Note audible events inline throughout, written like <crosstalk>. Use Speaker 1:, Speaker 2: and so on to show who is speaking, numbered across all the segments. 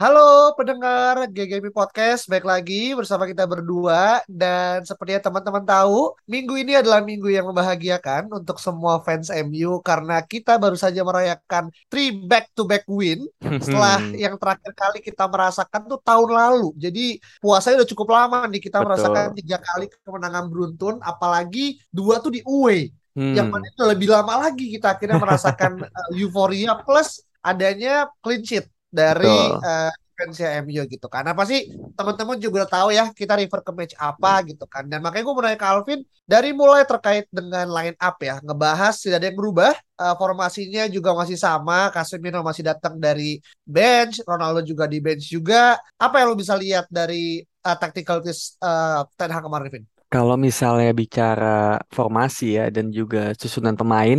Speaker 1: Halo pendengar GGP Podcast, baik lagi bersama kita berdua dan seperti yang teman-teman tahu, minggu ini adalah minggu yang membahagiakan untuk semua fans MU karena kita baru saja merayakan three back to back win <laughs> setelah yang terakhir kali kita merasakan tuh tahun lalu. Jadi puasanya udah cukup lama nih kita
Speaker 2: Betul.
Speaker 1: merasakan tiga kali kemenangan beruntun, apalagi dua tuh di away.
Speaker 2: Hmm.
Speaker 1: Yang mana itu lebih lama lagi kita akhirnya merasakan <laughs> uh, euforia plus adanya clean sheet dari uh, fansnya MU gitu kan. Nah pasti teman-teman juga tahu ya kita refer ke match apa gitu kan. Dan makanya gue mau nanya ke Alvin dari mulai terkait dengan line up ya, ngebahas tidak ada yang berubah, uh, formasinya juga masih sama, Casemiro masih datang dari bench, Ronaldo juga di bench juga. Apa yang lo bisa lihat dari uh, tactical uh, Ten Hag kemarin, Vin?
Speaker 2: Kalau misalnya bicara formasi ya dan juga susunan pemain,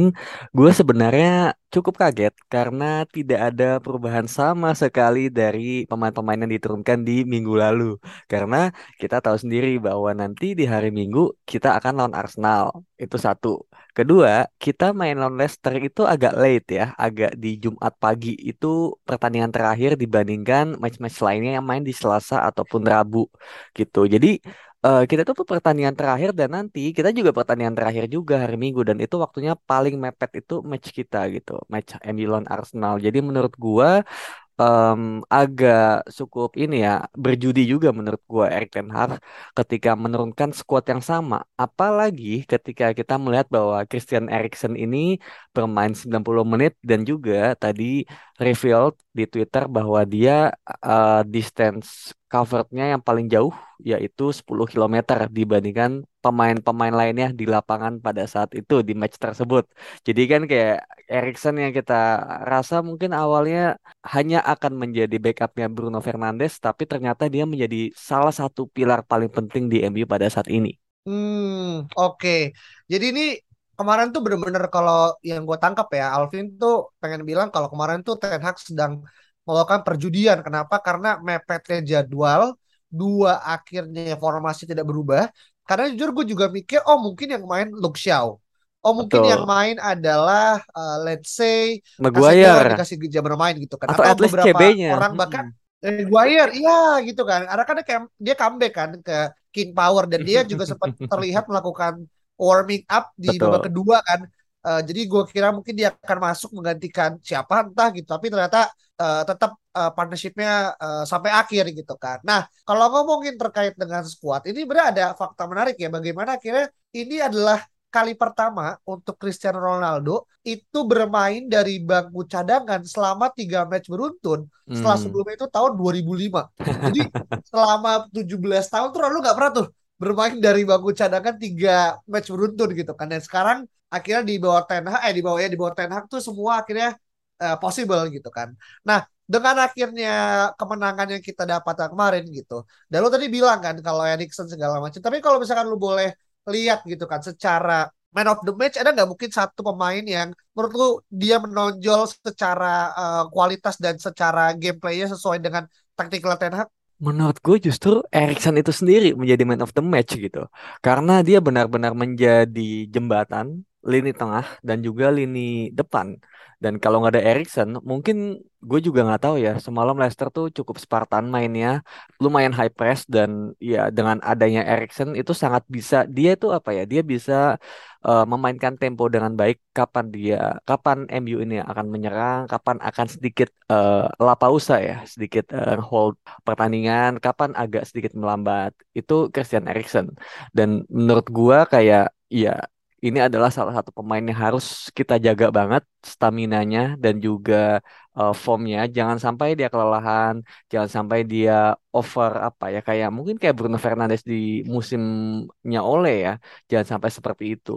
Speaker 2: gue sebenarnya cukup kaget karena tidak ada perubahan sama sekali dari pemain-pemain yang diturunkan di minggu lalu. Karena kita tahu sendiri bahwa nanti di hari Minggu kita akan lawan Arsenal. Itu satu. Kedua, kita main lawan Leicester itu agak late ya, agak di Jumat pagi. Itu pertandingan terakhir dibandingkan match-match lainnya yang main di Selasa ataupun Rabu gitu. Jadi eh, kita tuh pertandingan terakhir dan nanti kita juga pertandingan terakhir juga hari Minggu dan itu waktunya paling mepet itu match kita gitu, match MU Arsenal. Jadi menurut gua em, agak cukup ini ya berjudi juga menurut gua Erik ten Hag ketika menurunkan skuad yang sama. Apalagi ketika kita melihat bahwa Christian Eriksen ini bermain 90 menit dan juga tadi revealed di Twitter bahwa dia eh, distance coverednya yang paling jauh yaitu 10 km dibandingkan pemain-pemain lainnya di lapangan pada saat itu di match tersebut. Jadi kan kayak Eriksen yang kita rasa mungkin awalnya hanya akan menjadi backupnya Bruno Fernandes, tapi ternyata dia menjadi salah satu pilar paling penting di MU pada saat ini.
Speaker 1: Hmm, oke. Jadi ini kemarin tuh bener-bener kalau yang gue tangkap ya, Alvin tuh pengen bilang kalau kemarin tuh Ten Hag sedang melakukan perjudian. Kenapa? Karena mepetnya jadwal, dua akhirnya formasi tidak berubah. Karena jujur gue juga mikir, oh mungkin yang main Luke Shaw. Oh mungkin
Speaker 2: Betul.
Speaker 1: yang main adalah uh, let's say
Speaker 2: Maguire
Speaker 1: dikasih jam bermain gitu kan.
Speaker 2: atau at least
Speaker 1: beberapa
Speaker 2: CB-nya.
Speaker 1: orang bahkan Eh, Maguire, iya gitu kan. Karena kan dia comeback kan ke King Power dan dia juga sempat terlihat melakukan warming up di
Speaker 2: Betul.
Speaker 1: babak kedua kan. Eh, jadi gue kira mungkin dia akan masuk menggantikan siapa entah gitu. Tapi ternyata eh, tetap eh, partnershipnya eh, sampai akhir gitu kan. Nah kalau ngomongin terkait dengan squad ini benar ada fakta menarik ya. Bagaimana akhirnya ini adalah kali pertama untuk Cristiano Ronaldo itu bermain dari bangku cadangan selama tiga match beruntun setelah
Speaker 2: Hmm.
Speaker 1: sebelumnya itu tahun 2005. Jadi <laughs> selama 17 tahun tuh Ronaldo nggak pernah tuh bermain dari bangku cadangan tiga match beruntun gitu kan. Dan sekarang akhirnya di bawah Ten Hag, eh di bawah ya di bawah Ten Hag tuh semua akhirnya eh, possible gitu kan. Nah dengan akhirnya kemenangan yang kita dapat kemarin gitu. Dan lo tadi bilang kan kalau Erikson segala macam. Tapi kalau misalkan lo boleh lihat gitu kan secara man of the match ada nggak mungkin satu pemain yang menurut lu dia menonjol secara eh, kualitas dan secara gameplaynya sesuai dengan tactical Ten Hag?
Speaker 2: Menurut gue justru Erikson itu sendiri menjadi man of the match gitu. Karena dia benar-benar menjadi jembatan lini tengah dan juga lini depan. Dan kalau nggak ada Erikson, mungkin gue juga nggak tahu ya. Semalam Leicester tuh cukup Spartan mainnya, lumayan high press dan ya dengan adanya Erikson itu sangat bisa dia itu apa ya? Dia bisa eh, memainkan tempo dengan baik. Kapan dia, kapan MU ini akan menyerang, kapan akan sedikit eh, la pausa ya, sedikit eh, hold pertandingan, kapan agak sedikit melambat. Itu Christian Eriksen. Dan menurut gua kayak ya ini adalah salah satu pemain yang harus kita jaga banget staminanya dan juga uh, formnya. Jangan sampai dia kelelahan, jangan sampai dia over apa ya kayak mungkin kayak Bruno Fernandes di musimnya Ole ya. Jangan sampai seperti itu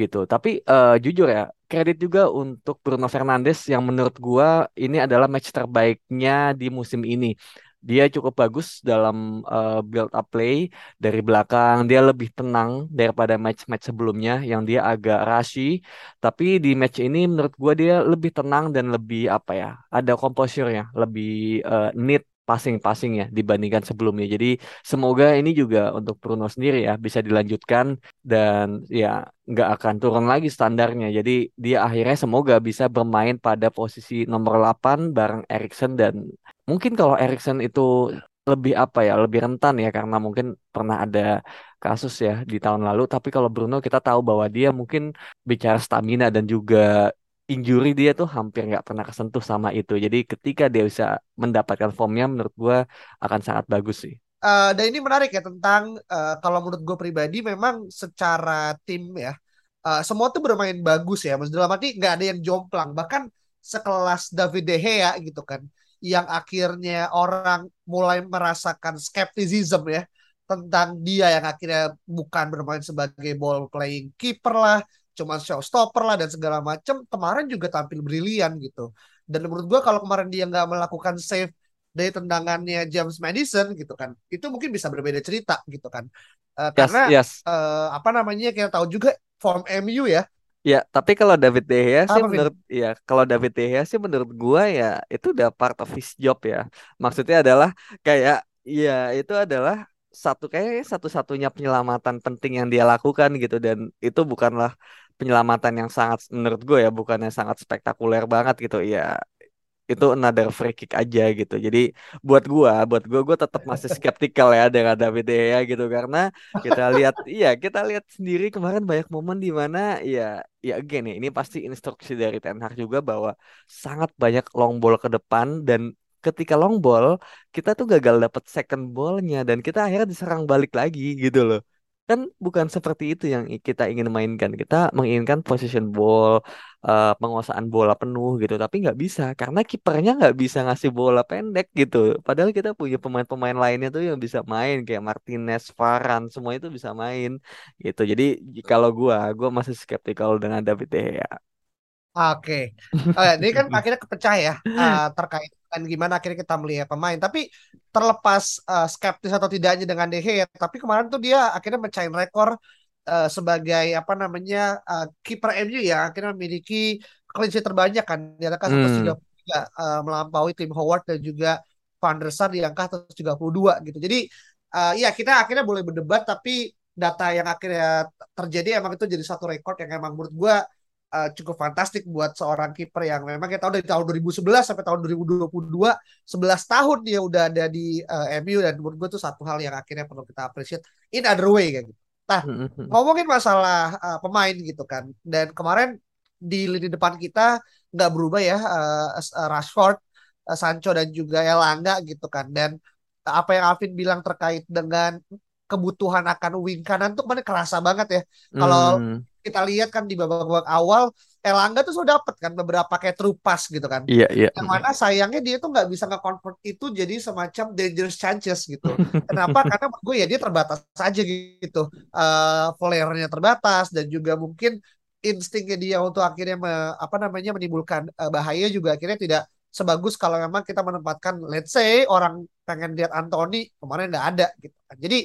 Speaker 2: gitu. Tapi uh, jujur ya, kredit juga untuk Bruno Fernandes yang menurut gua ini adalah match terbaiknya di musim ini. Dia cukup bagus dalam uh, build up play dari belakang. Dia lebih tenang daripada match-match sebelumnya yang dia agak rushy. Tapi di match ini menurut gua dia lebih tenang dan lebih apa ya? Ada composure-nya, lebih uh, neat passing-passing ya dibandingkan sebelumnya. Jadi semoga ini juga untuk Bruno sendiri ya bisa dilanjutkan dan ya nggak akan turun lagi standarnya. Jadi dia akhirnya semoga bisa bermain pada posisi nomor 8 bareng Erikson dan mungkin kalau Erikson itu lebih apa ya lebih rentan ya karena mungkin pernah ada kasus ya di tahun lalu tapi kalau Bruno kita tahu bahwa dia mungkin bicara stamina dan juga injury dia tuh hampir nggak pernah kesentuh sama itu. Jadi ketika dia bisa mendapatkan formnya, menurut gue akan sangat bagus sih.
Speaker 1: Uh, dan ini menarik ya tentang uh, kalau menurut gue pribadi memang secara tim ya uh, semua tuh bermain bagus ya. Maksudnya dalam arti nggak ada yang jomplang. Bahkan sekelas David De Gea gitu kan, yang akhirnya orang mulai merasakan skepticism ya tentang dia yang akhirnya bukan bermain sebagai ball playing keeper lah, cuma showstopper lah dan segala macam kemarin juga tampil brilian gitu. Dan menurut gue kalau kemarin dia nggak melakukan save dari tendangannya James Madison gitu kan itu mungkin bisa berbeda cerita gitu kan. Uh, yes, karena yes. Uh, apa namanya kita tahu juga form MU ya.
Speaker 2: Ya, tapi kalau David De Gea sih menurut ya kalau David De Gea sih menurut gua ya itu udah part of his job ya. Maksudnya adalah kayak ya itu adalah satu kayak satu-satunya penyelamatan penting yang dia lakukan gitu. Dan itu bukanlah penyelamatan yang sangat menurut gue ya bukannya sangat spektakuler banget gitu. Ya itu another free kick aja gitu. Jadi buat gue buat gue gue tetap masih skeptikal ya dengan David De Gea gitu. Karena kita lihat <laughs> iya kita lihat sendiri kemarin banyak momen di mana ya ya again ya ini pasti instruksi dari Ten Hag juga bahwa sangat banyak long ball ke depan dan ketika long ball kita tuh gagal dapet second ballnya dan kita akhirnya diserang balik lagi gitu loh kan bukan seperti itu yang kita ingin mainkan. Kita menginginkan position ball uh, penguasaan bola penuh gitu. Tapi nggak bisa karena kipernya nggak bisa ngasih bola pendek gitu. Padahal kita punya pemain-pemain lainnya tuh yang bisa main kayak Martinez, Varane semua itu bisa main gitu. Jadi kalau gua gua masih skeptikal dengan David De Gea
Speaker 1: Oke, oh, ya, ini kan <laughs> akhirnya kepecah ya uh, terkait dengan gimana akhirnya kita melihat pemain. Tapi terlepas uh, skeptis atau tidaknya dengan De Gea, tapi kemarin tuh dia akhirnya mencahin rekor uh, sebagai apa namanya uh, kiper MU ya akhirnya memiliki clean sheet terbanyak kan di angka hmm. 133 uh, melampaui Tim Howard dan juga Van der Sar di angka 132 gitu. Jadi uh, ya kita akhirnya boleh berdebat tapi data yang akhirnya terjadi emang itu jadi satu rekor yang emang menurut gue uh, cukup fantastik buat seorang kiper yang memang kita tahu dari tahun 2011 sampai tahun 2022 11 tahun dia udah ada di uh, eh, MU dan menurut gue itu satu hal yang akhirnya perlu kita appreciate in other way kayak gitu. Nah, hmm, hmm, hmm. ngomongin masalah uh, pemain gitu kan. Dan kemarin di lini depan kita nggak berubah ya uh, Rashford, uh, Sancho dan juga Elanga gitu kan. Dan apa yang Alvin bilang terkait dengan kebutuhan akan wing kanan tuh kemarin kerasa banget ya. Kalau hmm kita lihat kan di babak-babak awal Elangga tuh sudah dapat kan beberapa kayak trupas gitu kan.
Speaker 2: Iya, iya.
Speaker 1: Yang mana sayangnya dia tuh nggak bisa nge-convert itu jadi semacam dangerous chances gitu. Kenapa? <laughs> Karena menurut gue ya dia terbatas saja gitu. Uh, terbatas dan juga mungkin instingnya dia untuk akhirnya me, apa namanya menimbulkan uh, bahaya juga akhirnya tidak sebagus kalau memang kita menempatkan let's say orang pengen lihat Anthony kemarin nggak ada gitu kan. Jadi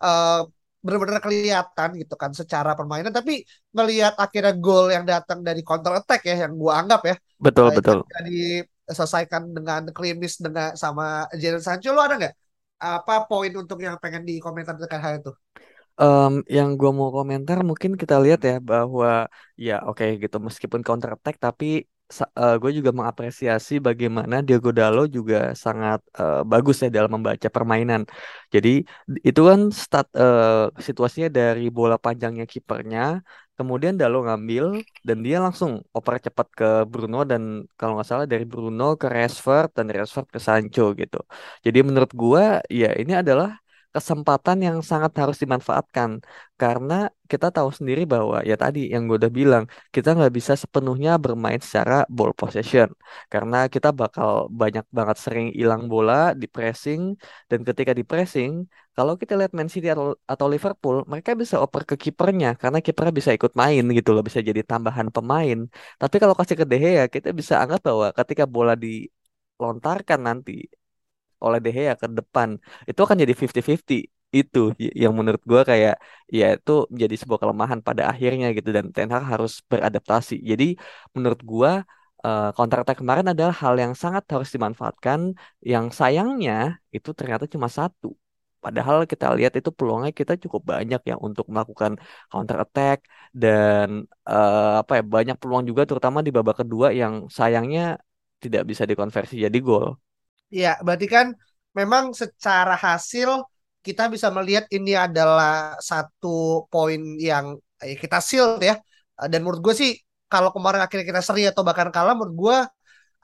Speaker 1: uh, benar-benar kelihatan gitu kan secara permainan tapi melihat akhirnya gol yang datang dari counter attack ya yang gua anggap ya
Speaker 2: betul uh, betul.
Speaker 1: diselesaikan dengan klinis dengan sama Jadon Sancho. Lo ada nggak? Apa poin untuk yang pengen dikomentar terkait hal itu?
Speaker 2: Um, yang gue mau komentar mungkin kita lihat ya bahwa ya oke okay, gitu meskipun counter attack tapi uh, eh, gue juga mengapresiasi bagaimana Diego Dalo juga sangat uh, bagus ya dalam membaca permainan. Jadi itu kan start uh, situasinya dari bola panjangnya kipernya, kemudian Dalo ngambil dan dia langsung oper cepat ke Bruno dan kalau nggak salah dari Bruno ke Rashford dan Rashford ke Sancho gitu. Jadi menurut gue ya ini adalah kesempatan yang sangat harus dimanfaatkan. Karena kita tahu sendiri bahwa ya tadi yang gue udah bilang kita nggak bisa sepenuhnya bermain secara ball possession. Karena kita bakal banyak banget sering hilang bola di pressing dan ketika di pressing kalau kita lihat Man City atau, Liverpool mereka bisa oper ke kipernya karena kipernya bisa ikut main gitu loh bisa jadi tambahan pemain. Tapi kalau kasih ke De Gea kita bisa anggap bahwa ketika bola dilontarkan nanti oleh De Gea ke depan. Itu akan jadi 50-50 itu yang menurut gue kayak ya itu menjadi sebuah kelemahan pada akhirnya gitu. Dan Ten Hag harus beradaptasi. Jadi menurut gue uh, counter attack kemarin adalah hal yang sangat harus dimanfaatkan. Yang sayangnya itu ternyata cuma satu. Padahal kita lihat itu peluangnya kita cukup banyak ya untuk melakukan counter attack dan uh, apa ya banyak peluang juga terutama di babak kedua yang sayangnya tidak bisa dikonversi jadi gol.
Speaker 1: Iya, berarti kan memang secara hasil kita bisa melihat ini adalah satu poin yang eh, kita shield ya. Dan menurut gue sih kalau kemarin akhirnya kita seri atau bahkan kalah menurut gue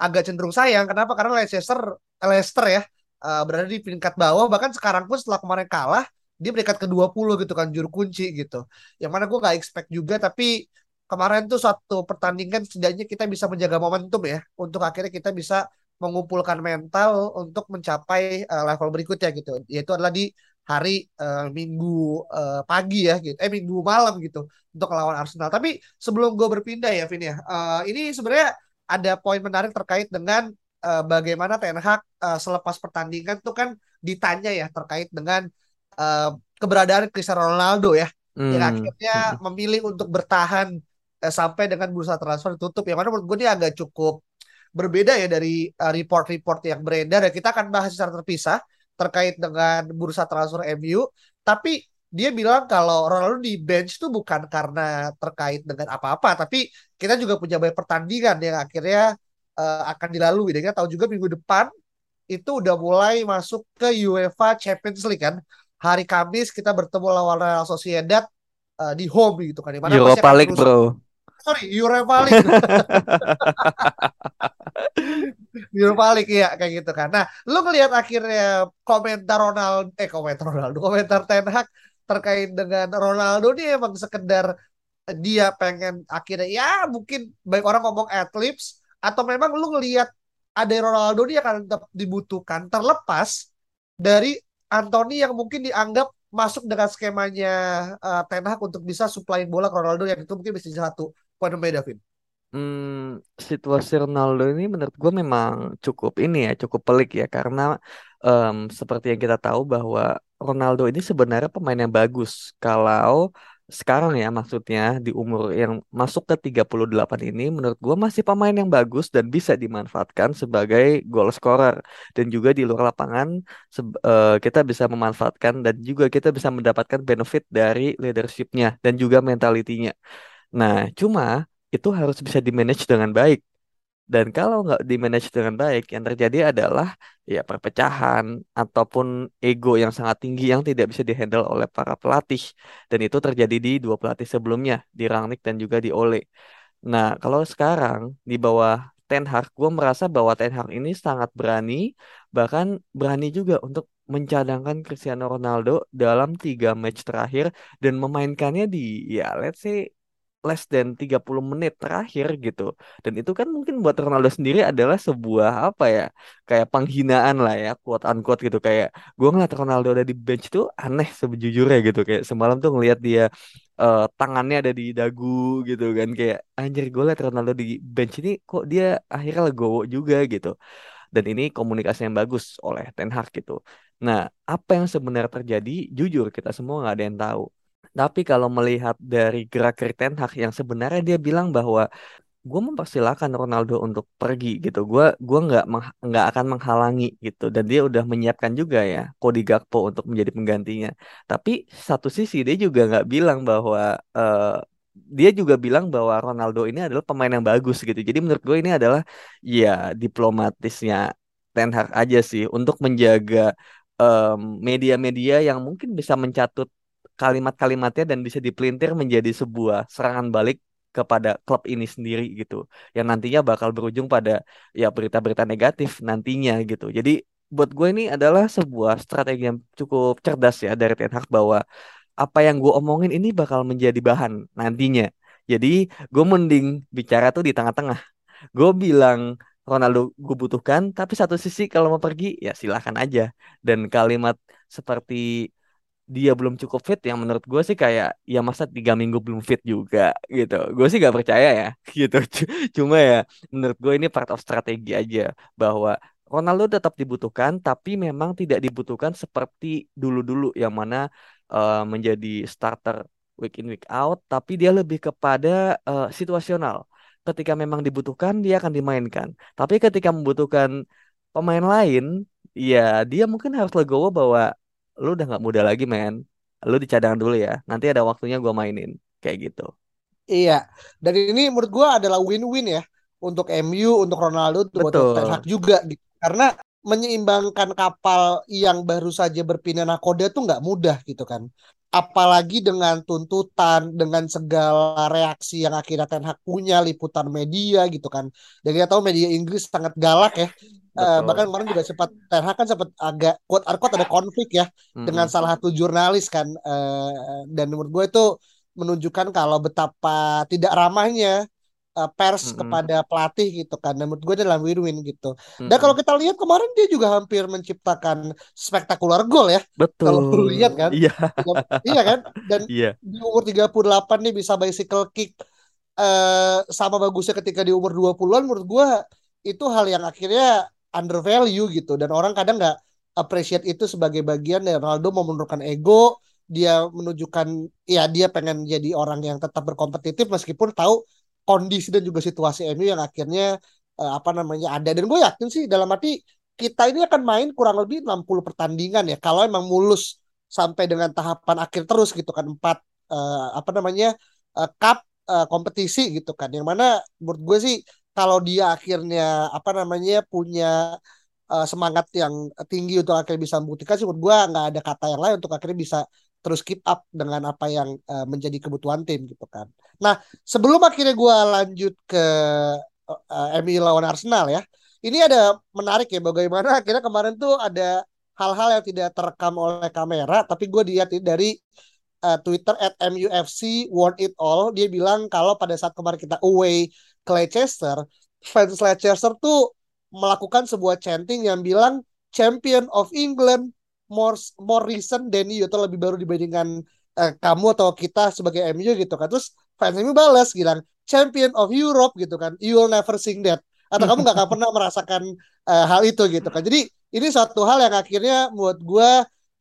Speaker 1: agak cenderung sayang. Kenapa? Karena Leicester Leicester ya uh, berada di peringkat bawah bahkan sekarang pun setelah kemarin kalah dia peringkat ke-20 gitu kan juru kunci gitu. Yang mana gue gak expect juga tapi kemarin tuh satu pertandingan setidaknya kita bisa menjaga momentum ya untuk akhirnya kita bisa mengumpulkan mental untuk mencapai uh, level berikutnya gitu. Yaitu adalah di hari uh, minggu uh, pagi ya gitu. Eh minggu malam gitu untuk melawan Arsenal. Tapi sebelum gue berpindah ya Vin ya uh, ini sebenarnya ada poin menarik terkait dengan uh, bagaimana Ten Hag uh, selepas pertandingan tuh kan ditanya ya terkait dengan uh, keberadaan Cristiano Ronaldo ya. Hmm. yang akhirnya memilih untuk bertahan uh, sampai dengan bursa transfer ditutup yang mana menurut gue ini agak cukup berbeda ya dari report-report uh, yang beredar ya. Kita akan bahas secara terpisah terkait dengan bursa transfer MU tapi dia bilang kalau Ronaldo di bench itu bukan karena terkait dengan apa-apa tapi kita juga punya banyak pertandingan yang akhirnya uh, akan dilalui. Dan kita tahu juga minggu depan itu udah mulai masuk ke UEFA Champions League kan. Hari Kamis kita bertemu lawan Real Sociedad uh, di home gitu kan
Speaker 2: di mana Europa League bro
Speaker 1: sorry Europa League Europa League ya kayak gitu kan. Nah lu ngelihat akhirnya komentar Ronaldo eh komentar Ronaldo komentar Ten Hag terkait dengan Ronaldo ini emang sekedar dia pengen akhirnya ya mungkin baik orang ngomong adlibs atau memang lu ngelihat ada Ronaldo dia akan tetap dibutuhkan terlepas dari Anthony yang mungkin dianggap masuk dengan skemanya uh, Ten Hag untuk bisa supply bola ke Ronaldo yang itu mungkin bisa jadi satu poin pembeda Vin.
Speaker 2: Hmm, situasi Ronaldo ini menurut gue memang cukup ini ya cukup pelik ya karena um, seperti yang kita tahu bahwa Ronaldo ini sebenarnya pemain yang bagus kalau sekarang ya maksudnya di umur yang masuk ke 38 ini menurut gue masih pemain yang bagus dan bisa dimanfaatkan sebagai goal scorer dan juga di luar lapangan uh, kita bisa memanfaatkan dan juga kita bisa mendapatkan benefit dari leadershipnya dan juga mentalitinya. Nah, cuma itu harus bisa dimanage dengan baik dan kalau nggak di manage dengan baik, yang terjadi adalah ya perpecahan ataupun ego yang sangat tinggi yang tidak bisa dihandle oleh para pelatih. Dan itu terjadi di dua pelatih sebelumnya, di Rangnick dan juga di Ole. Nah, kalau sekarang di bawah Ten Hag, gue merasa bahwa Ten Hag ini sangat berani, bahkan berani juga untuk mencadangkan Cristiano Ronaldo dalam tiga match terakhir dan memainkannya di ya let's say less than 30 menit terakhir gitu. Dan itu kan mungkin buat Ronaldo sendiri adalah sebuah apa ya, kayak penghinaan lah ya, quote unquote gitu. Kayak gue ngeliat Ronaldo ada di bench itu aneh sebejujurnya gitu. Kayak semalam tuh ngeliat dia uh, tangannya ada di dagu gitu kan. Kayak anjir gue liat Ronaldo di bench ini kok dia akhirnya legowo juga gitu. Dan ini komunikasi yang bagus oleh Ten Hag gitu. Nah, apa yang sebenarnya terjadi? Jujur kita semua nggak ada yang tahu tapi kalau melihat dari gerak Ten Hag yang sebenarnya dia bilang bahwa gue mempersilahkan Ronaldo untuk pergi gitu. Gue gua nggak nggak akan menghalangi gitu. Dan dia udah menyiapkan juga ya Cody Gakpo untuk menjadi penggantinya. Tapi satu sisi dia juga nggak bilang bahwa uh, dia juga bilang bahwa Ronaldo ini adalah pemain yang bagus gitu. Jadi menurut gue ini adalah ya diplomatisnya Ten Hag aja sih untuk menjaga media-media um, yang mungkin bisa mencatut kalimat-kalimatnya dan bisa dipelintir menjadi sebuah serangan balik kepada klub ini sendiri gitu yang nantinya bakal berujung pada ya berita-berita negatif nantinya gitu jadi buat gue ini adalah sebuah strategi yang cukup cerdas ya dari Ten Hag bahwa apa yang gue omongin ini bakal menjadi bahan nantinya. Jadi gue mending bicara tuh di tengah-tengah. Gue bilang Ronaldo gue butuhkan, tapi satu sisi kalau mau pergi ya silahkan aja. Dan kalimat seperti dia belum cukup fit yang menurut gue sih kayak ya masa tiga minggu belum fit juga gitu. Gue sih gak percaya ya <laughs> gitu. Cuma ya menurut gue ini part of strategi aja bahwa Ronaldo tetap dibutuhkan tapi memang tidak dibutuhkan seperti dulu-dulu yang mana uh, menjadi starter week in week out tapi dia lebih kepada uh, situasional. Ketika memang dibutuhkan dia akan dimainkan. Tapi ketika membutuhkan pemain lain ya dia mungkin harus legowo bahwa lu udah nggak muda lagi men. Lu dicadang dulu ya. Nanti ada waktunya gue mainin. Kayak gitu.
Speaker 1: Iya. Dan ini menurut gue adalah win-win ya untuk MU untuk Ronaldo untuk Ten Hag juga gitu. Karena menyeimbangkan kapal yang baru saja berpindah nakoda tuh nggak mudah gitu kan apalagi dengan tuntutan dengan segala reaksi yang akhirnya Ten Hag punya liputan media gitu kan. Dan kita tahu media Inggris sangat galak ya. Uh, bahkan kemarin juga sempat Ten Hag kan sempat agak quote unquote ada konflik ya mm-hmm. dengan salah satu jurnalis kan. Uh, dan menurut gue itu menunjukkan kalau betapa tidak ramahnya uh, pers mm-hmm. kepada pelatih gitu kan. Dan menurut gue dalam win-win gitu. Mm-hmm. Dan kalau kita lihat kemarin dia juga hampir menciptakan spektakuler gol ya.
Speaker 2: Betul.
Speaker 1: Kalau lihat kan.
Speaker 2: Iya.
Speaker 1: iya kan? Dan <laughs>
Speaker 2: iya.
Speaker 1: di umur 38 nih bisa bicycle kick uh, sama bagusnya ketika di umur 20-an menurut gue itu hal yang akhirnya undervalue gitu dan orang kadang nggak appreciate itu sebagai bagian dari Ronaldo mau menurunkan ego dia menunjukkan ya dia pengen jadi orang yang tetap berkompetitif meskipun tahu kondisi dan juga situasi MU yang akhirnya uh, apa namanya ada. Dan gue yakin sih dalam arti kita ini akan main kurang lebih 60 pertandingan ya. Kalau emang mulus sampai dengan tahapan akhir terus gitu kan empat uh, apa namanya uh, cup uh, kompetisi gitu kan. Yang mana menurut gue sih kalau dia akhirnya apa namanya punya uh, semangat yang tinggi untuk akhirnya bisa membuktikan sih menurut gue nggak ada kata yang lain untuk akhirnya bisa terus keep up dengan apa yang uh, menjadi kebutuhan tim gitu kan. Nah sebelum akhirnya gue lanjut ke uh, MU lawan Arsenal ya, ini ada menarik ya bagaimana akhirnya kemarin tuh ada hal-hal yang tidak terekam oleh kamera, tapi gue lihat dari uh, Twitter at MUFC Won It All dia bilang kalau pada saat kemarin kita away ke Leicester, fans Leicester tuh melakukan sebuah chanting yang bilang champion of England more more recent than you atau lebih baru dibandingkan uh, kamu atau kita sebagai MU gitu kan. Terus fans MU balas bilang champion of Europe gitu kan. You will never sing that. Atau kamu nggak akan pernah merasakan uh, hal itu gitu kan. Jadi ini suatu hal yang akhirnya buat gue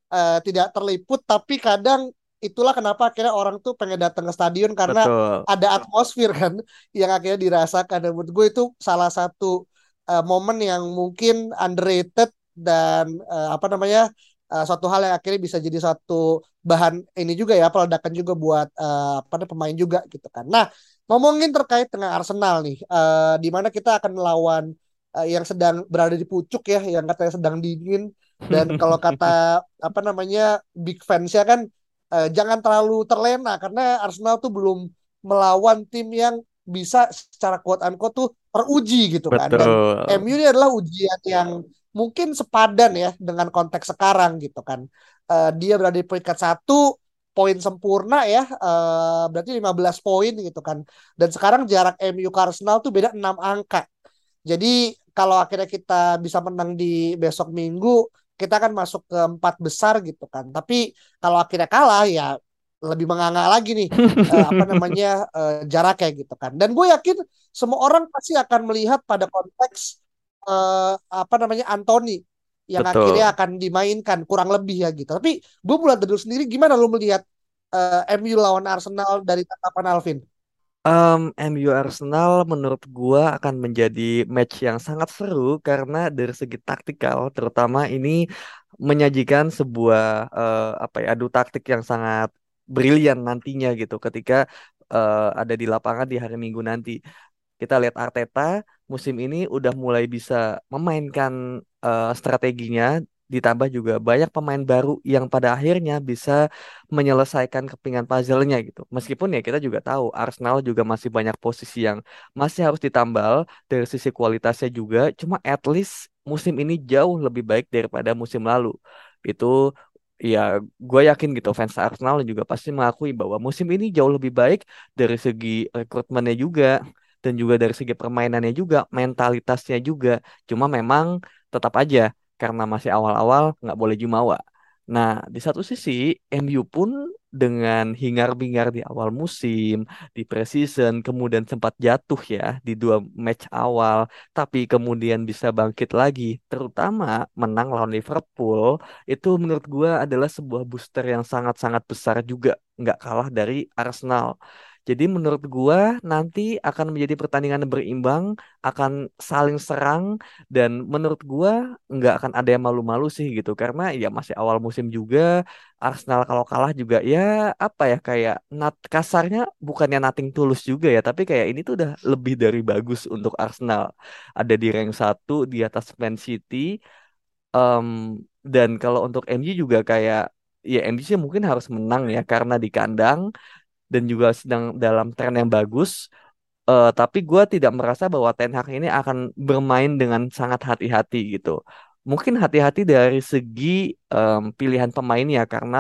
Speaker 1: uh, tidak terliput tapi kadang itulah kenapa akhirnya orang tuh pengen datang ke stadion karena Betul. ada atmosfer kan yang akhirnya dirasakan. Dan menurut gue itu salah satu uh, momen yang mungkin underrated dan uh, apa namanya uh, suatu hal yang akhirnya bisa jadi satu bahan ini juga ya peledakan juga buat uh, apa pemain juga gitu kan. Nah ngomongin terkait dengan Arsenal nih, uh, di mana kita akan melawan uh, yang sedang berada di pucuk ya, yang katanya sedang dingin dan <laughs> kalau kata apa namanya big fans ya kan uh, jangan terlalu terlena karena Arsenal tuh belum melawan tim yang bisa secara quote unquote tuh teruji gitu kan. Dan MU ini adalah ujian yang mungkin sepadan ya dengan konteks sekarang gitu kan. Uh, dia berada di peringkat satu poin sempurna ya uh, berarti 15 poin gitu kan. Dan sekarang jarak MU ke Arsenal tuh beda 6 angka. Jadi kalau akhirnya kita bisa menang di besok Minggu, kita akan masuk ke empat besar gitu kan. Tapi kalau akhirnya kalah ya lebih menganga lagi nih uh, apa <laughs> namanya uh, jaraknya gitu kan. Dan gue yakin semua orang pasti akan melihat pada konteks uh, apa namanya Anthony yang Betul. akhirnya akan dimainkan kurang lebih ya gitu. Tapi gue mulai dari sendiri gimana lu melihat uh, MU lawan Arsenal dari tatapan Alvin?
Speaker 2: Um, MU Arsenal menurut gua akan menjadi match yang sangat seru karena dari segi taktikal terutama ini menyajikan sebuah uh, apa ya adu taktik yang sangat brilian nantinya gitu ketika uh, ada di lapangan di hari Minggu nanti. Kita lihat Arteta musim ini udah mulai bisa memainkan uh, strateginya ditambah juga banyak pemain baru yang pada akhirnya bisa menyelesaikan kepingan puzzle-nya gitu. Meskipun ya kita juga tahu Arsenal juga masih banyak posisi yang masih harus ditambal dari sisi kualitasnya juga. Cuma at least musim ini jauh lebih baik daripada musim lalu. Itu ya gue yakin gitu fans Arsenal juga pasti mengakui bahwa musim ini jauh lebih baik dari segi rekrutmennya juga dan juga dari segi permainannya juga, mentalitasnya juga. Cuma memang tetap aja karena masih awal-awal nggak boleh jumawa. Nah, di satu sisi MU pun dengan hingar-bingar di awal musim, di preseason, kemudian sempat jatuh ya di dua match awal, tapi kemudian bisa bangkit lagi, terutama menang lawan Liverpool, itu menurut gua adalah sebuah booster yang sangat-sangat besar juga, nggak kalah dari Arsenal. Jadi menurut gua nanti akan menjadi pertandingan yang berimbang, akan saling serang dan menurut gua nggak akan ada yang malu-malu sih gitu karena ya masih awal musim juga Arsenal kalau kalah juga ya apa ya kayak nat kasarnya bukannya nating tulus juga ya tapi kayak ini tuh udah lebih dari bagus untuk Arsenal. Ada di rank 1 di atas Man City Em, dan kalau untuk MU juga kayak ya MU sih mungkin harus menang ya karena di kandang dan juga sedang dalam tren yang bagus. Eh, tapi gue tidak merasa bahwa Ten Hag ini akan bermain dengan sangat hati-hati gitu. Mungkin hati-hati dari segi em, pilihan pemainnya karena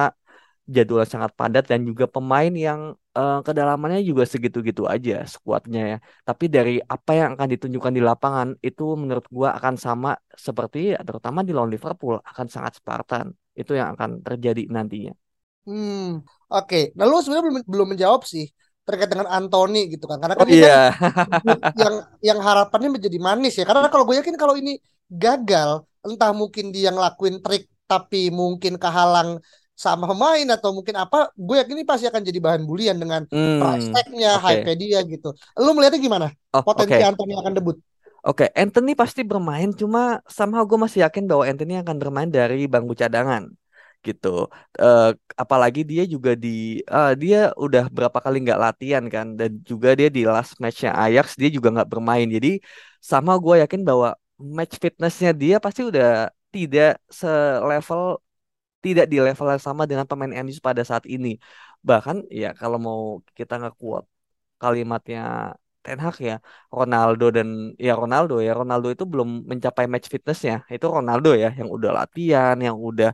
Speaker 2: jadwalnya sangat padat dan juga pemain yang eh, kedalamannya juga segitu-gitu aja skuadnya ya. Tapi dari apa yang akan ditunjukkan di lapangan itu menurut gue akan sama seperti ya, terutama di lawan Liverpool akan sangat Spartan. Itu yang akan terjadi nantinya.
Speaker 1: Hmm, oke. Nah, lu sebenarnya belum belum menjawab sih terkait dengan Anthony gitu kan. Karena
Speaker 2: Oh
Speaker 1: kan ini kan
Speaker 2: iya. <laughs>
Speaker 1: yang yang harapannya menjadi manis ya. Karena kalau gue yakin kalau ini gagal, entah mungkin dia ngelakuin trik tapi mungkin kehalang sama pemain atau mungkin apa, gue yakin ini pasti akan jadi bahan bulian dengan price
Speaker 2: Hmm,
Speaker 1: tag-nya,
Speaker 2: oke.
Speaker 1: hype dia gitu. Lu melihatnya gimana?
Speaker 2: Oh,
Speaker 1: Potensi
Speaker 2: oke.
Speaker 1: Anthony akan debut?
Speaker 2: Oke, Anthony pasti bermain, cuma somehow gue masih yakin bahwa Anthony akan bermain dari bangku cadangan, gitu. Eh, apalagi dia juga di, eh, dia udah berapa kali nggak latihan kan, dan juga dia di last matchnya Ajax dia juga nggak bermain. Jadi sama gue yakin bahwa match fitnessnya dia pasti udah tidak selevel, tidak di level yang sama dengan pemain MU pada saat ini. Bahkan ya kalau mau kita nge-quote kalimatnya Ten Hag ya. Ronaldo dan ya Ronaldo ya. Ronaldo itu belum mencapai match fitnessnya. Itu Ronaldo ya yang udah latihan yang udah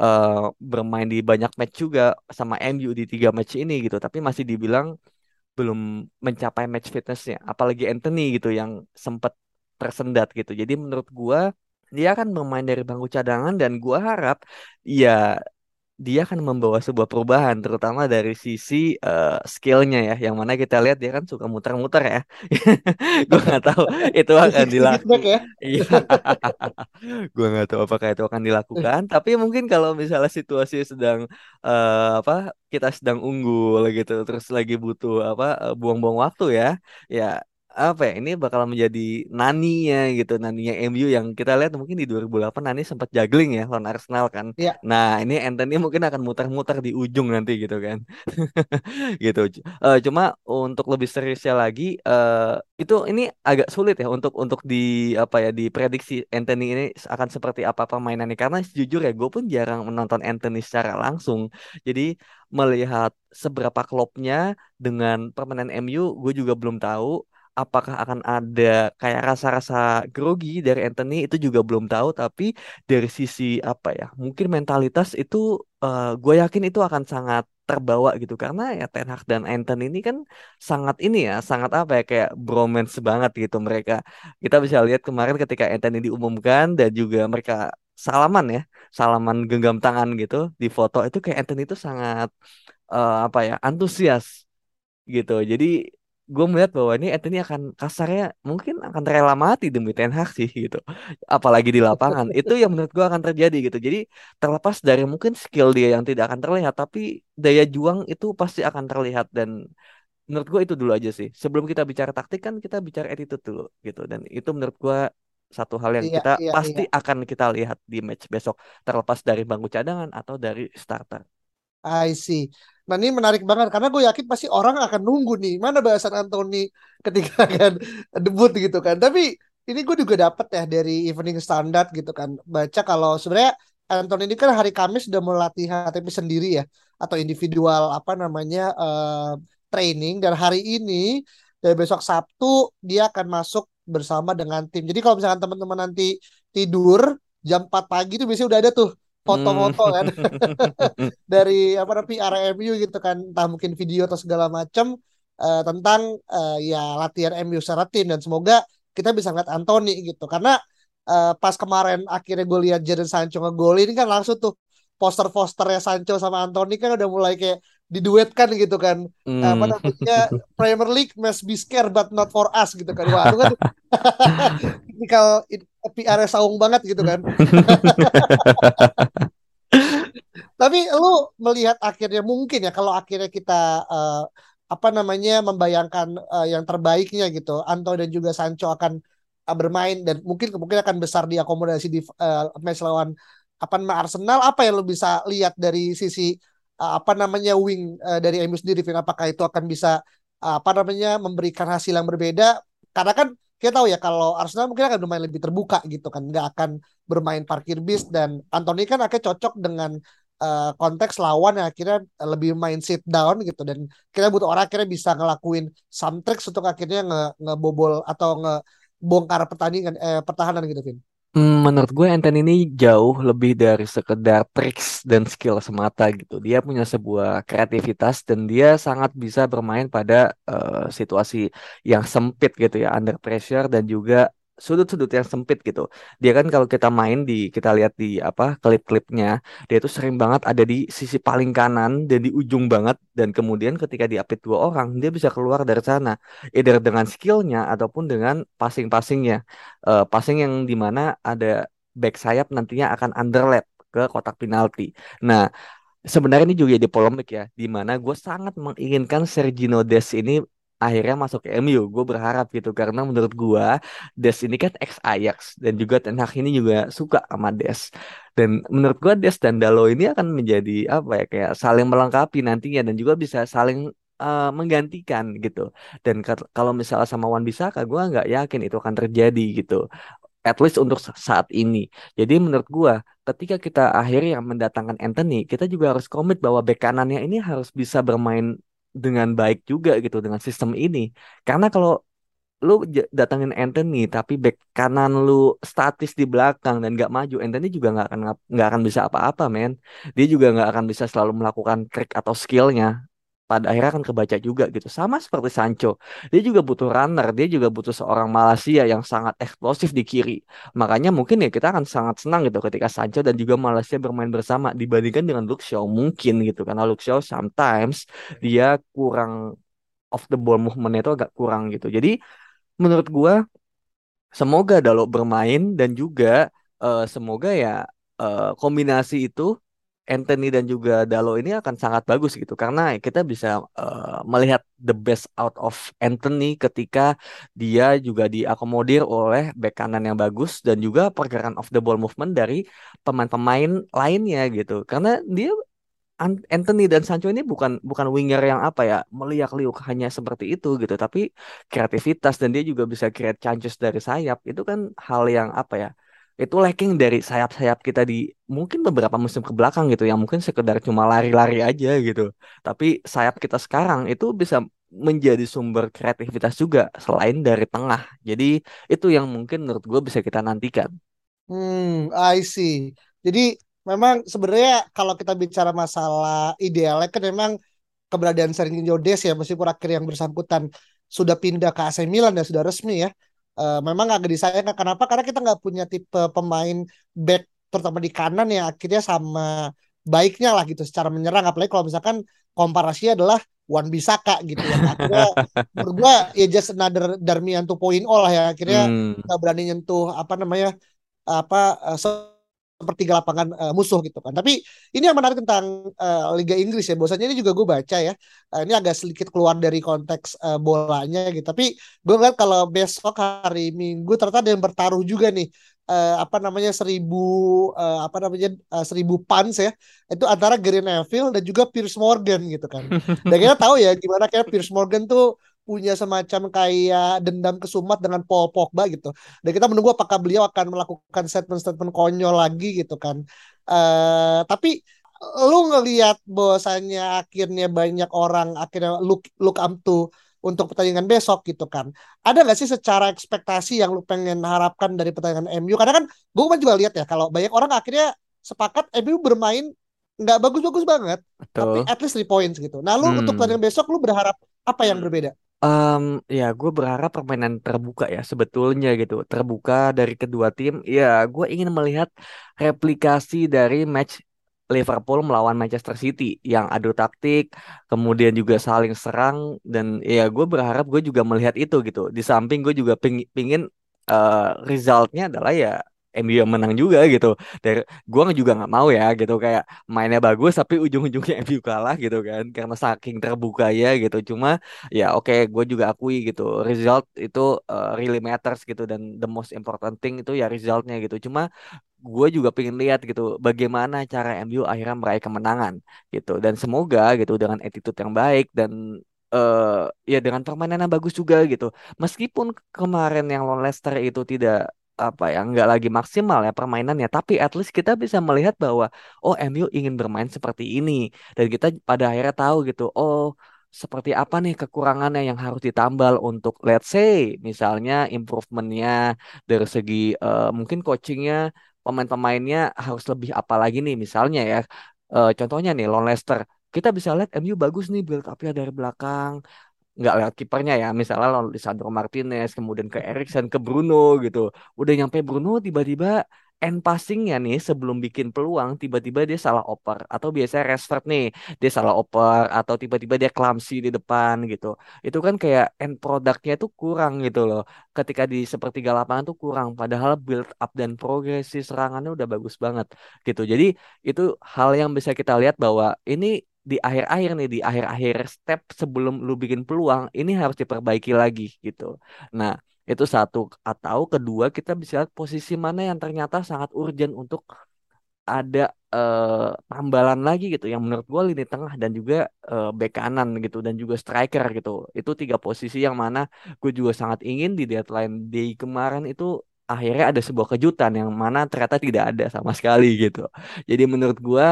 Speaker 2: eh, bermain di banyak match juga sama MU di tiga match ini gitu. Tapi masih dibilang belum mencapai match fitnessnya. Apalagi Anthony gitu yang sempat tersendat gitu. Jadi menurut gua dia akan bermain dari bangku cadangan dan gua harap ya dia akan membawa sebuah perubahan terutama dari sisi eh, skillnya ya. Yang mana kita lihat dia kan suka muter-muter ya. <laughs> Gue nggak tahu itu akan <laughs>
Speaker 1: 360
Speaker 2: dilaku
Speaker 1: back ya. <laughs>
Speaker 2: iya. Gue nggak tahu apakah itu akan dilakukan. Tapi mungkin kalau misalnya situasi sedang eh, apa kita sedang unggul gitu terus lagi butuh apa eh, buang-buang waktu ya ya apa ya ini bakal menjadi naninya gitu naninya MU yang kita lihat mungkin di 2008 Nani sempat juggling ya lawan Arsenal kan
Speaker 1: Iya.
Speaker 2: nah ini Anthony mungkin akan muter-muter di ujung nanti gitu kan <laughs> gitu. Eh, cuma untuk lebih seriusnya lagi eh itu ini agak sulit ya untuk untuk di apa ya diprediksi Anthony ini akan seperti apa permainannya karena jujur ya gue pun jarang menonton Anthony secara langsung. Jadi melihat seberapa klopnya dengan permainan MU gue juga belum tahu apakah akan ada kayak rasa-rasa grogi dari Anthony itu juga belum tahu tapi dari sisi apa ya mungkin mentalitas itu gue yakin itu akan sangat terbawa gitu. Karena ya Ten Hag dan Anthony ini kan sangat ini ya sangat apa ya kayak bromance banget gitu mereka. Kita bisa lihat kemarin ketika Anthony diumumkan dan juga mereka salaman ya salaman genggam tangan gitu di foto itu kayak Anthony itu sangat eh, apa ya antusias gitu. Jadi gue melihat bahwa ini Anthony akan kasarnya mungkin akan rela mati demi Ten Hag sih gitu. Apalagi di lapangan. Itu yang menurut gue akan terjadi gitu. Jadi terlepas dari mungkin skill dia yang tidak akan terlihat tapi daya juang itu pasti akan terlihat. Dan menurut gue itu dulu aja sih. Sebelum kita bicara taktik kan kita bicara attitude dulu gitu. Dan itu menurut gue satu hal yang
Speaker 1: Iya,
Speaker 2: kita
Speaker 1: iya,
Speaker 2: pasti
Speaker 1: iya.
Speaker 2: akan kita lihat di match besok terlepas dari bangku cadangan atau dari starter.
Speaker 1: I see. Nah ini menarik banget karena gue yakin pasti orang akan nunggu nih mana bahasan Anthony ketika <laughs> akan debut gitu kan. Tapi ini gue juga dapat ya dari Evening Standard gitu kan. Baca kalau sebenarnya Anthony ini kan hari Kamis sudah melatih HTP sendiri ya atau individual apa namanya eh, training dan hari ini dan besok Sabtu dia akan masuk bersama dengan tim. Jadi kalau misalkan teman-teman nanti tidur jam 4 pagi tuh biasanya udah ada tuh foto-foto kan. <laughs> Dari apa namanya RMU gitu kan. Entah mungkin video atau segala macam uh, tentang uh, ya latihan MU secara tim. Dan semoga kita bisa ngeliat Anthony gitu. Karena uh, pas kemarin akhirnya gue lihat Jadon Sancho ngegolin kan langsung tuh poster-posternya Sancho sama Anthony kan udah mulai kayak diduetkan gitu kan. Hmm. apa namanya <laughs> Premier League must be scared but not for us gitu kan. Wah itu kan <laughs> tipikal PR saung banget gitu kan. <laughs> Tapi lu melihat akhirnya mungkin ya kalau akhirnya kita uh, apa namanya membayangkan uh, yang terbaiknya gitu Anto dan juga Sancho akan uh, bermain dan mungkin kemungkinan akan besar diakomodasi di uh, match lawan apa Arsenal. Apa yang lu bisa lihat dari sisi apa namanya wing uh, dari MU sendiri Vin? Apakah itu akan bisa uh, apa namanya memberikan hasil yang berbeda? Karena kan kita tahu ya kalau Arsenal mungkin akan bermain lebih terbuka gitu kan. Nggak akan bermain parkir bis. Dan Anthony kan akhirnya cocok dengan uh, konteks lawan yang akhirnya lebih main sit down gitu. Dan kita butuh orang akhirnya bisa ngelakuin some tricks untuk akhirnya nge ngebobol atau ngebongkar pertandingan eh, pertahanan gitu Vin.
Speaker 2: Hmm, menurut gue Anthony ini jauh lebih dari sekedar tricks dan skill semata gitu. Dia punya sebuah kreativitas dan dia sangat bisa bermain pada uh, situasi yang sempit gitu ya, under pressure dan juga sudut-sudut yang sempit gitu. Dia kan kalau kita main di kita lihat di apa klip-klipnya, dia itu sering banget ada di sisi paling kanan dan di ujung banget dan kemudian ketika diapit dua orang dia bisa keluar dari sana, either dengan skillnya ataupun dengan passing-passingnya, uh, passing yang di mana ada back sayap nantinya akan underlap ke kotak penalti. Nah sebenarnya ini juga di polemik ya, di mana gue sangat menginginkan Sergino Des ini akhirnya masuk ke MU. Gue berharap gitu karena menurut gue Des ini kan ex Ajax dan juga Ten Hag ini juga suka sama Des. Dan menurut gue Des dan Dalo ini akan menjadi apa ya kayak saling melengkapi nantinya dan juga bisa saling uh, menggantikan gitu. Dan kalau misalnya sama Wan Bisaka, gue nggak yakin itu akan terjadi gitu. At least untuk saat ini. Jadi menurut gue, ketika kita akhirnya mendatangkan Anthony, kita juga harus komit bahwa bek kanannya ini harus bisa bermain dengan baik juga gitu dengan sistem ini. Karena kalau lu datangin Anthony tapi back kanan lu statis di belakang dan gak maju Anthony juga nggak akan nggak akan bisa apa-apa men dia juga nggak akan bisa selalu melakukan trick atau skillnya pada akhirnya akan kebaca juga gitu. Sama seperti Sancho. Dia juga butuh runner, dia juga butuh seorang Malaysia yang sangat eksplosif di kiri. Makanya mungkin ya kita akan sangat senang gitu ketika Sancho dan juga Malaysia bermain bersama dibandingkan dengan Luke Shaw mungkin gitu karena Luke Shaw sometimes dia kurang off the ball movement itu agak kurang gitu. Jadi menurut gua semoga Dalot bermain dan juga uh, semoga ya uh, kombinasi itu Anthony dan juga Dalo ini akan sangat bagus gitu. Karena kita bisa uh, melihat the best out of Anthony ketika dia juga diakomodir oleh back kanan yang bagus dan juga pergerakan of the ball movement dari pemain-pemain lainnya gitu. Karena dia Anthony dan Sancho ini bukan bukan winger yang apa ya meliak-liuk hanya seperti itu gitu. Tapi kreativitas dan dia juga bisa create chances dari sayap. Itu kan hal yang apa ya itu lacking dari sayap-sayap kita di mungkin beberapa musim ke belakang gitu yang mungkin sekedar cuma lari-lari aja gitu. Tapi sayap kita sekarang itu bisa menjadi sumber kreativitas juga selain dari tengah. Jadi itu yang mungkin menurut gue bisa kita nantikan.
Speaker 1: Hmm, I see. Jadi memang sebenarnya kalau kita bicara masalah idealnya kan memang keberadaan Sergio Des ya meskipun akhir yang bersangkutan sudah pindah ke AC Milan dan sudah resmi ya uh, memang agak disayangkan. Kenapa? Karena kita nggak punya tipe pemain back terutama di kanan yang akhirnya sama baiknya lah gitu secara menyerang. Apalagi kalau misalkan komparasinya adalah Wan Bisaka gitu ya akhirnya <laughs> menurut gua ya just another Darmian 2.0 lah ya. Akhirnya hmm. berani nyentuh apa namanya apa uh, sepertiga lapangan uh, musuh gitu kan. Tapi ini yang menarik tentang uh, Liga Inggris ya. Bosannya ini juga gue baca ya. Uh, ini agak sedikit keluar dari konteks uh, bolanya gitu. Tapi gue ngeliat kalau besok hari Minggu ternyata ada yang bertaruh juga nih. Uh, apa namanya seribu uh, apa namanya uh, seribu pans ya itu antara Gary Neville dan juga Piers Morgan gitu kan dan kita tahu ya gimana kayak Piers Morgan tuh punya semacam kayak dendam kesumat dengan Paul Pogba gitu. Dan kita menunggu apakah beliau akan melakukan statement-statement konyol lagi gitu kan. Uh, tapi lu ngelihat bahwasannya akhirnya banyak orang akhirnya look look up to untuk pertandingan besok gitu kan. Ada nggak sih secara ekspektasi yang lu pengen harapkan dari pertandingan MU? Karena kan gue kan juga lihat ya kalau banyak orang akhirnya sepakat MU bermain nggak bagus-bagus banget,
Speaker 2: Betul.
Speaker 1: tapi at least three points gitu. Nah, lu untuk
Speaker 2: Hmm.
Speaker 1: pertandingan besok lu berharap apa yang berbeda?
Speaker 2: Em, ya gue berharap permainan terbuka ya sebetulnya gitu. Terbuka dari kedua tim. Ya gue ingin melihat replikasi dari match Liverpool melawan Manchester City yang adu taktik kemudian juga saling serang dan ya gue berharap gue juga melihat itu gitu. Di samping gue juga ping- pingin eh, resultnya adalah ya MU yang menang juga gitu. Dari gue juga nggak mau ya gitu kayak mainnya bagus tapi ujung-ujungnya <laughs> MU kalah gitu kan karena saking terbuka ya gitu. Cuma ya oke gue juga akui gitu result itu uh, really matters gitu dan the most important thing itu ya resultnya gitu. Cuma gue juga pengen lihat gitu bagaimana cara MU akhirnya meraih kemenangan gitu. Dan semoga gitu dengan attitude yang baik dan eh ya dengan permainan yang bagus juga gitu. Meskipun kemarin yang lawan Leicester itu tidak apa ya nggak lagi maksimal ya permainannya. Tapi at least kita bisa melihat bahwa oh MU ingin bermain seperti ini. Dan kita pada akhirnya tahu gitu oh seperti apa nih kekurangannya yang harus ditambal untuk let's say misalnya improvementnya dari segi eh, mungkin coachingnya pemain-pemainnya harus lebih apa lagi nih. Misalnya ya Eh, contohnya nih lawan Leicester kita bisa lihat MU bagus nih build up-nya dari belakang nggak lewat kipernya ya. Misalnya lawan Lisandro Martinez kemudian ke Eriksen ke Bruno gitu. Udah nyampe Bruno tiba-tiba end passingnya nih sebelum bikin peluang tiba-tiba dia salah oper. Atau biasanya Rashford nih dia salah oper atau tiba-tiba dia clumsy di depan gitu. Itu kan kayak end produknya tuh kurang gitu loh. Ketika di sepertiga lapangan tuh kurang. Padahal build up dan progresi serangannya udah bagus banget gitu. Jadi itu hal yang bisa kita lihat bahwa ini di akhir-akhir nih di akhir-akhir step sebelum lu bikin peluang ini harus diperbaiki lagi gitu. Nah, itu satu atau kedua kita bisa lihat posisi mana yang ternyata sangat urgent untuk ada eh, tambalan lagi gitu yang menurut gue lini tengah dan juga eh, bek kanan gitu dan juga striker gitu. Itu tiga posisi yang mana gue juga sangat ingin di deadline day kemarin itu akhirnya ada sebuah kejutan yang mana ternyata tidak ada sama sekali gitu. Jadi menurut gue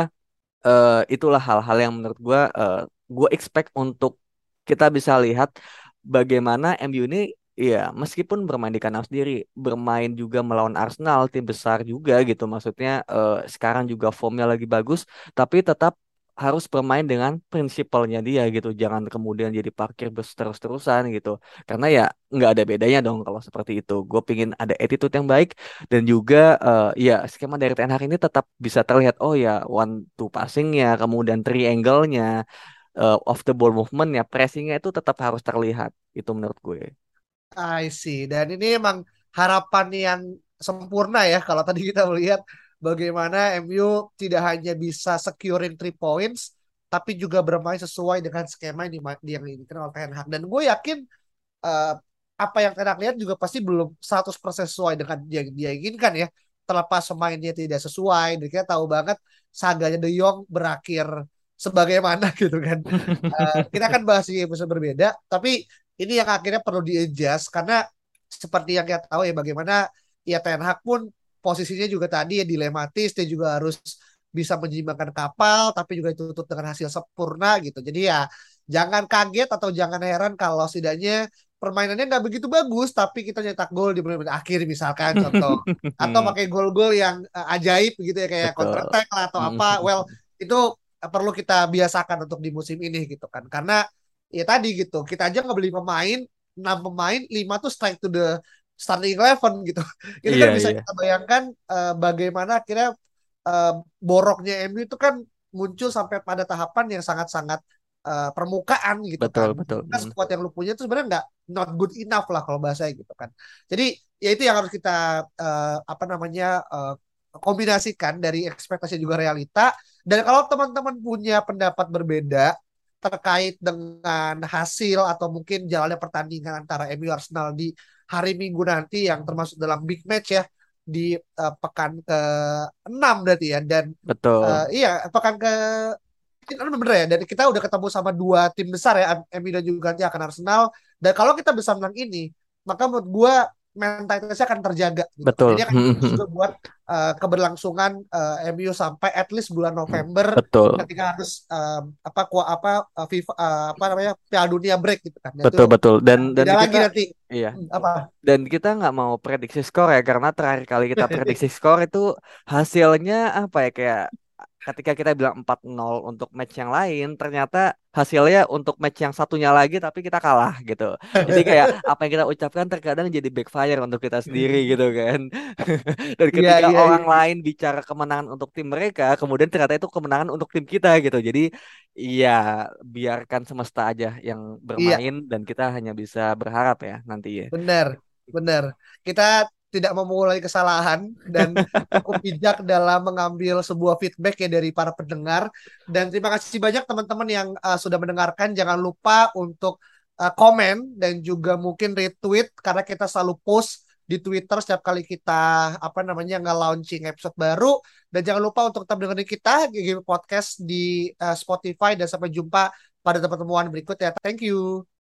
Speaker 2: eh, itulah hal-hal yang menurut gue eh, gue expect untuk kita bisa lihat bagaimana MU ini ya meskipun bermain di kandang sendiri bermain juga melawan Arsenal tim besar juga gitu. Maksudnya eh, sekarang juga formnya lagi bagus tapi tetap harus bermain dengan prinsipalnya dia gitu. Jangan kemudian jadi parkir bus terus-terusan gitu. Karena ya nggak ada bedanya dong kalau seperti itu. Gue pingin ada attitude yang baik. Dan juga eh, ya skema dari Ten ini tetap bisa terlihat oh ya one two passingnya kemudian triangle-nya eh, off the ball movement-nya pressingnya itu tetap harus terlihat. Itu menurut gue.
Speaker 1: I see. Dan ini emang harapan yang sempurna ya kalau tadi kita melihat bagaimana MU tidak hanya bisa securing three points tapi juga bermain sesuai dengan skema yang, dima- yang diinginkan oleh Ten Hag. Dan gue yakin eh, apa yang Ten lihat juga pasti belum 100% sesuai dengan yang dia inginkan ya. Terlepas pemainnya tidak sesuai, dan kita tahu banget saganya De Jong berakhir sebagaimana <laughs> gitu kan. Eh, kita akan bahas di episode berbeda, tapi ini yang akhirnya perlu di-adjust karena seperti yang kita tahu ya bagaimana ya Ten Hag pun posisinya juga tadi ya dilematis dia juga harus bisa menyimbangkan kapal tapi juga ditutup dengan hasil sempurna gitu. Jadi ya jangan kaget atau jangan heran kalau setidaknya permainannya nggak begitu bagus tapi kita nyetak gol di menit akhir misalkan contoh <laughs> atau pakai gol-gol yang eh, ajaib gitu ya kayak
Speaker 2: Betul.
Speaker 1: counter attack lah atau apa. <laughs> Well, itu perlu kita biasakan untuk di musim ini gitu kan. Karena ya tadi gitu kita aja ngebeli pemain enam pemain lima tuh strike to the starting eleven gitu. <laughs> Itu kan
Speaker 2: Iya,
Speaker 1: bisa
Speaker 2: iya.
Speaker 1: kita bayangkan eh, bagaimana akhirnya eh, boroknya MU itu kan muncul sampai pada tahapan yang sangat-sangat eh, permukaan gitu
Speaker 2: betul
Speaker 1: kan.
Speaker 2: betul.
Speaker 1: Karena squad yang lu punya itu sebenarnya nggak not good enough lah kalau bahasa gitu kan. Jadi ya itu yang harus kita eh, apa namanya eh, kombinasikan dari ekspektasi juga realita. Dan kalau teman-teman punya pendapat berbeda terkait dengan hasil atau mungkin jalannya pertandingan antara MU Arsenal di hari Minggu nanti yang termasuk dalam big match ya di eh, pekan ke 6 berarti ya dan
Speaker 2: betul.
Speaker 1: eh, iya pekan ke bener ya dan kita udah ketemu sama dua tim besar ya MU dan juga nanti akan Arsenal. Dan kalau kita bisa menang ini maka menurut gua mentalitasnya akan terjaga gitu.
Speaker 2: Betul.
Speaker 1: Jadi akan bagus juga buat uh, keberlangsungan uh, MU sampai at least bulan November
Speaker 2: Betul.
Speaker 1: ketika harus um, apa kuah apa uh, FIFA uh, apa namanya Piala Dunia break gitu kan.
Speaker 2: Betul
Speaker 1: itu,
Speaker 2: betul dan dan kita
Speaker 1: lagi nanti
Speaker 2: iya
Speaker 1: hmm, apa
Speaker 2: dan kita nggak mau prediksi skor ya karena terakhir kali kita <laughs> prediksi skor itu hasilnya apa ya kayak ketika kita bilang 4-0 untuk match yang lain, ternyata hasilnya untuk match yang satunya lagi tapi kita kalah gitu. Jadi kayak <laughs> apa yang kita ucapkan terkadang jadi backfire untuk kita sendiri gitu kan. <laughs> Dan
Speaker 1: Iya
Speaker 2: ketika
Speaker 1: iya
Speaker 2: orang
Speaker 1: iya.
Speaker 2: lain bicara kemenangan untuk tim mereka, kemudian ternyata itu kemenangan untuk tim kita gitu. Jadi ya biarkan semesta aja yang
Speaker 1: Iya,
Speaker 2: bermain dan kita hanya bisa berharap ya nanti ya.
Speaker 1: benar. Benar. Kita tidak mengulangi kesalahan dan <laughs> cukup bijak dalam mengambil sebuah feedback ya dari para pendengar. Dan terima kasih banyak teman-teman yang uh, sudah mendengarkan. Jangan lupa untuk uh, komen dan juga mungkin retweet karena kita selalu post di Twitter setiap kali kita apa namanya nge-launching episode baru. Dan jangan lupa untuk tetap dengerin kita GG Podcast di uh, Spotify dan sampai jumpa pada pertemuan berikut ya. Thank you.